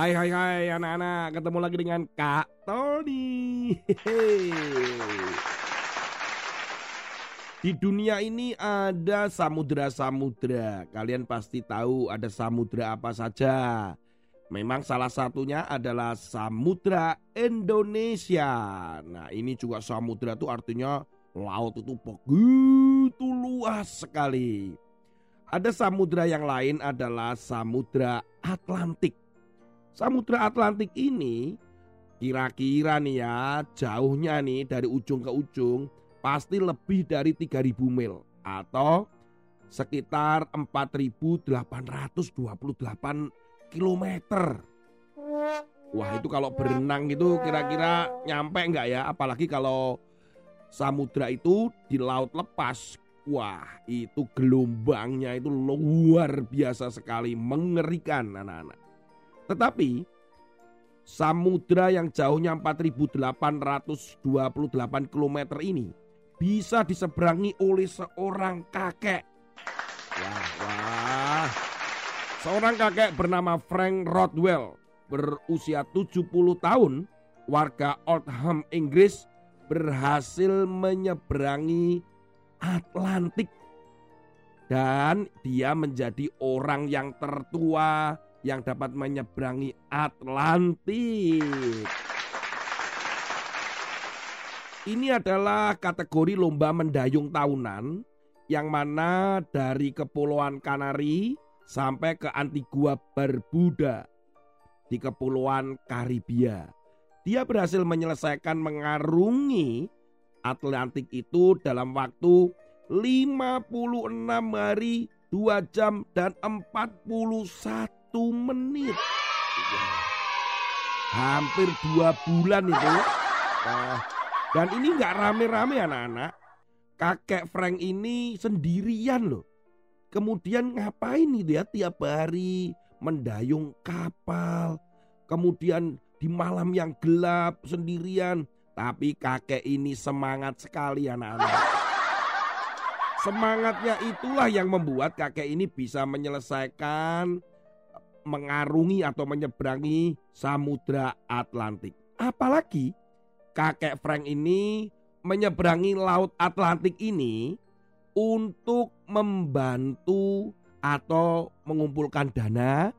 Hai hai hai anak-anak, ketemu lagi dengan Kak Tony. Di dunia ini ada samudra-samudra. Kalian pasti tahu ada samudra apa saja. Memang salah satunya adalah Samudra Indonesia. Nah, ini juga samudra itu artinya laut itu begitu luas sekali. Ada samudra yang lain adalah Samudra Atlantik. Samudra Atlantik ini kira-kira nih ya jauhnya nih dari ujung ke ujung pasti lebih dari 3000 mil atau sekitar 4828 kilometer. Wah itu kalau berenang itu kira-kira nyampe nggak ya? Apalagi kalau samudra itu di laut lepas. Wah itu gelombangnya itu luar biasa sekali, mengerikan anak-anak. Tetapi samudra yang jauhnya 4828 km ini bisa diseberangi oleh seorang kakek. Wah, wah. Seorang kakek bernama Frank Rodwell berusia 70 tahun, warga Oldham, Inggris berhasil menyeberangi Atlantik dan dia menjadi orang yang tertua yang dapat menyeberangi Atlantik. Ini adalah kategori lomba mendayung tahunan yang mana dari Kepulauan Kanari sampai ke Antigua Barbuda di Kepulauan Karibia. Dia berhasil menyelesaikan mengarungi Atlantik itu dalam waktu 56 hari, 2 jam dan 41 menit. Hampir dua bulan itu. Nah, dan ini nggak rame-rame anak-anak. Kakek Frank ini sendirian loh. Kemudian ngapain itu ya tiap hari mendayung kapal. Kemudian di malam yang gelap sendirian. Tapi kakek ini semangat sekali anak-anak. Semangatnya itulah yang membuat kakek ini bisa menyelesaikan mengarungi atau menyeberangi Samudra Atlantik. Apalagi kakek Frank ini menyeberangi Laut Atlantik ini untuk membantu atau mengumpulkan dana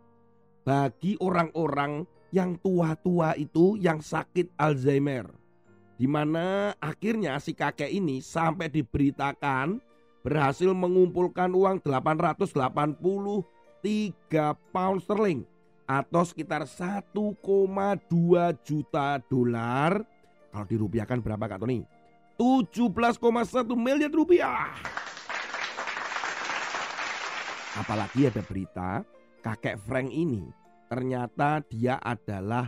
bagi orang-orang yang tua-tua itu yang sakit Alzheimer. Di mana akhirnya si kakek ini sampai diberitakan berhasil mengumpulkan uang 883 pound sterling atau sekitar 1,2 juta dolar. Kalau dirupiahkan berapa Kak Tony? 17,1 miliar rupiah. Apalagi ada berita kakek Frank ini ternyata dia adalah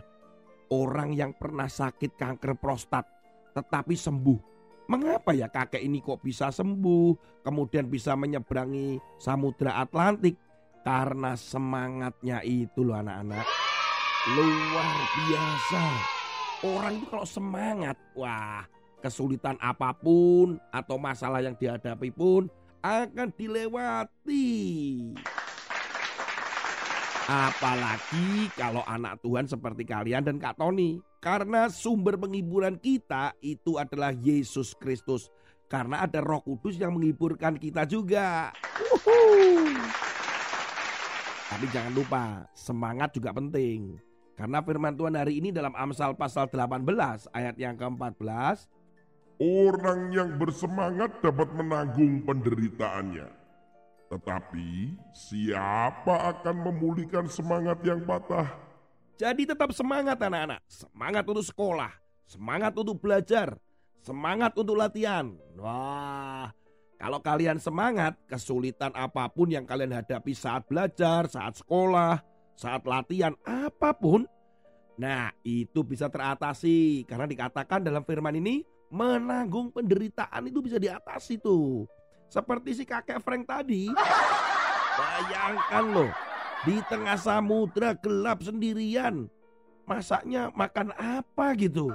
orang yang pernah sakit kanker prostat tetapi sembuh. Mengapa ya kakek ini kok bisa sembuh, kemudian bisa menyeberangi Samudra Atlantik? Karena semangatnya itu loh anak-anak. Luar biasa. Orang itu kalau semangat, wah kesulitan apa pun atau masalah yang dihadapi pun akan dilewati. Apalagi kalau anak Tuhan seperti kalian dan Kak Tony. Karena sumber penghiburan kita itu adalah Yesus Kristus. Karena ada roh kudus yang menghiburkan kita juga. Uhuh. Tapi jangan lupa, semangat juga penting. Karena firman Tuhan hari ini dalam Amsal pasal 18 ayat yang ke-14. Orang yang bersemangat dapat menanggung penderitaannya. Tetapi siapa akan memulihkan semangat yang patah? Jadi tetap semangat anak-anak. Semangat untuk sekolah. Semangat untuk belajar. Semangat untuk latihan. Wah, kalau kalian semangat, kesulitan apa pun yang kalian hadapi saat belajar, saat sekolah, saat latihan, apa pun. Nah, itu bisa teratasi. Karena dikatakan dalam firman ini, menanggung penderitaan itu bisa diatasi tuh. Seperti si kakek Frank tadi. Bayangkan loh, di tengah samudra gelap sendirian. Masaknya makan apa gitu.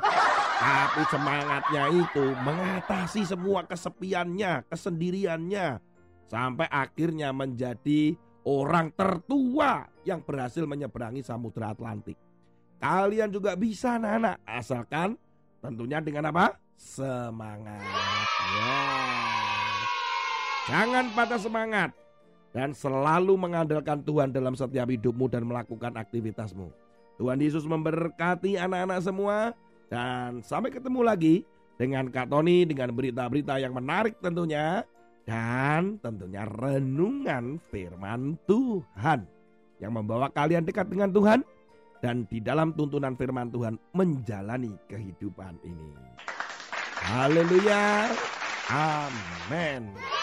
Tapi semangatnya itu mengatasi semua kesepiannya, kesendiriannya. Sampai akhirnya menjadi orang tertua yang berhasil menyeberangi samudra Atlantik. kalian juga bisa anak-anak. Asalkan tentunya dengan apa? Semangat. Ya. Jangan patah semangat. Dan selalu mengandalkan Tuhan dalam setiap hidupmu dan melakukan aktivitasmu. Tuhan Yesus memberkati anak-anak semua. Dan sampai ketemu lagi dengan Kak Tony dengan berita-berita yang menarik tentunya. Dan tentunya renungan firman Tuhan. Yang membawa kalian dekat dengan Tuhan. Dan di dalam tuntunan firman Tuhan menjalani kehidupan ini. Haleluya. Amin.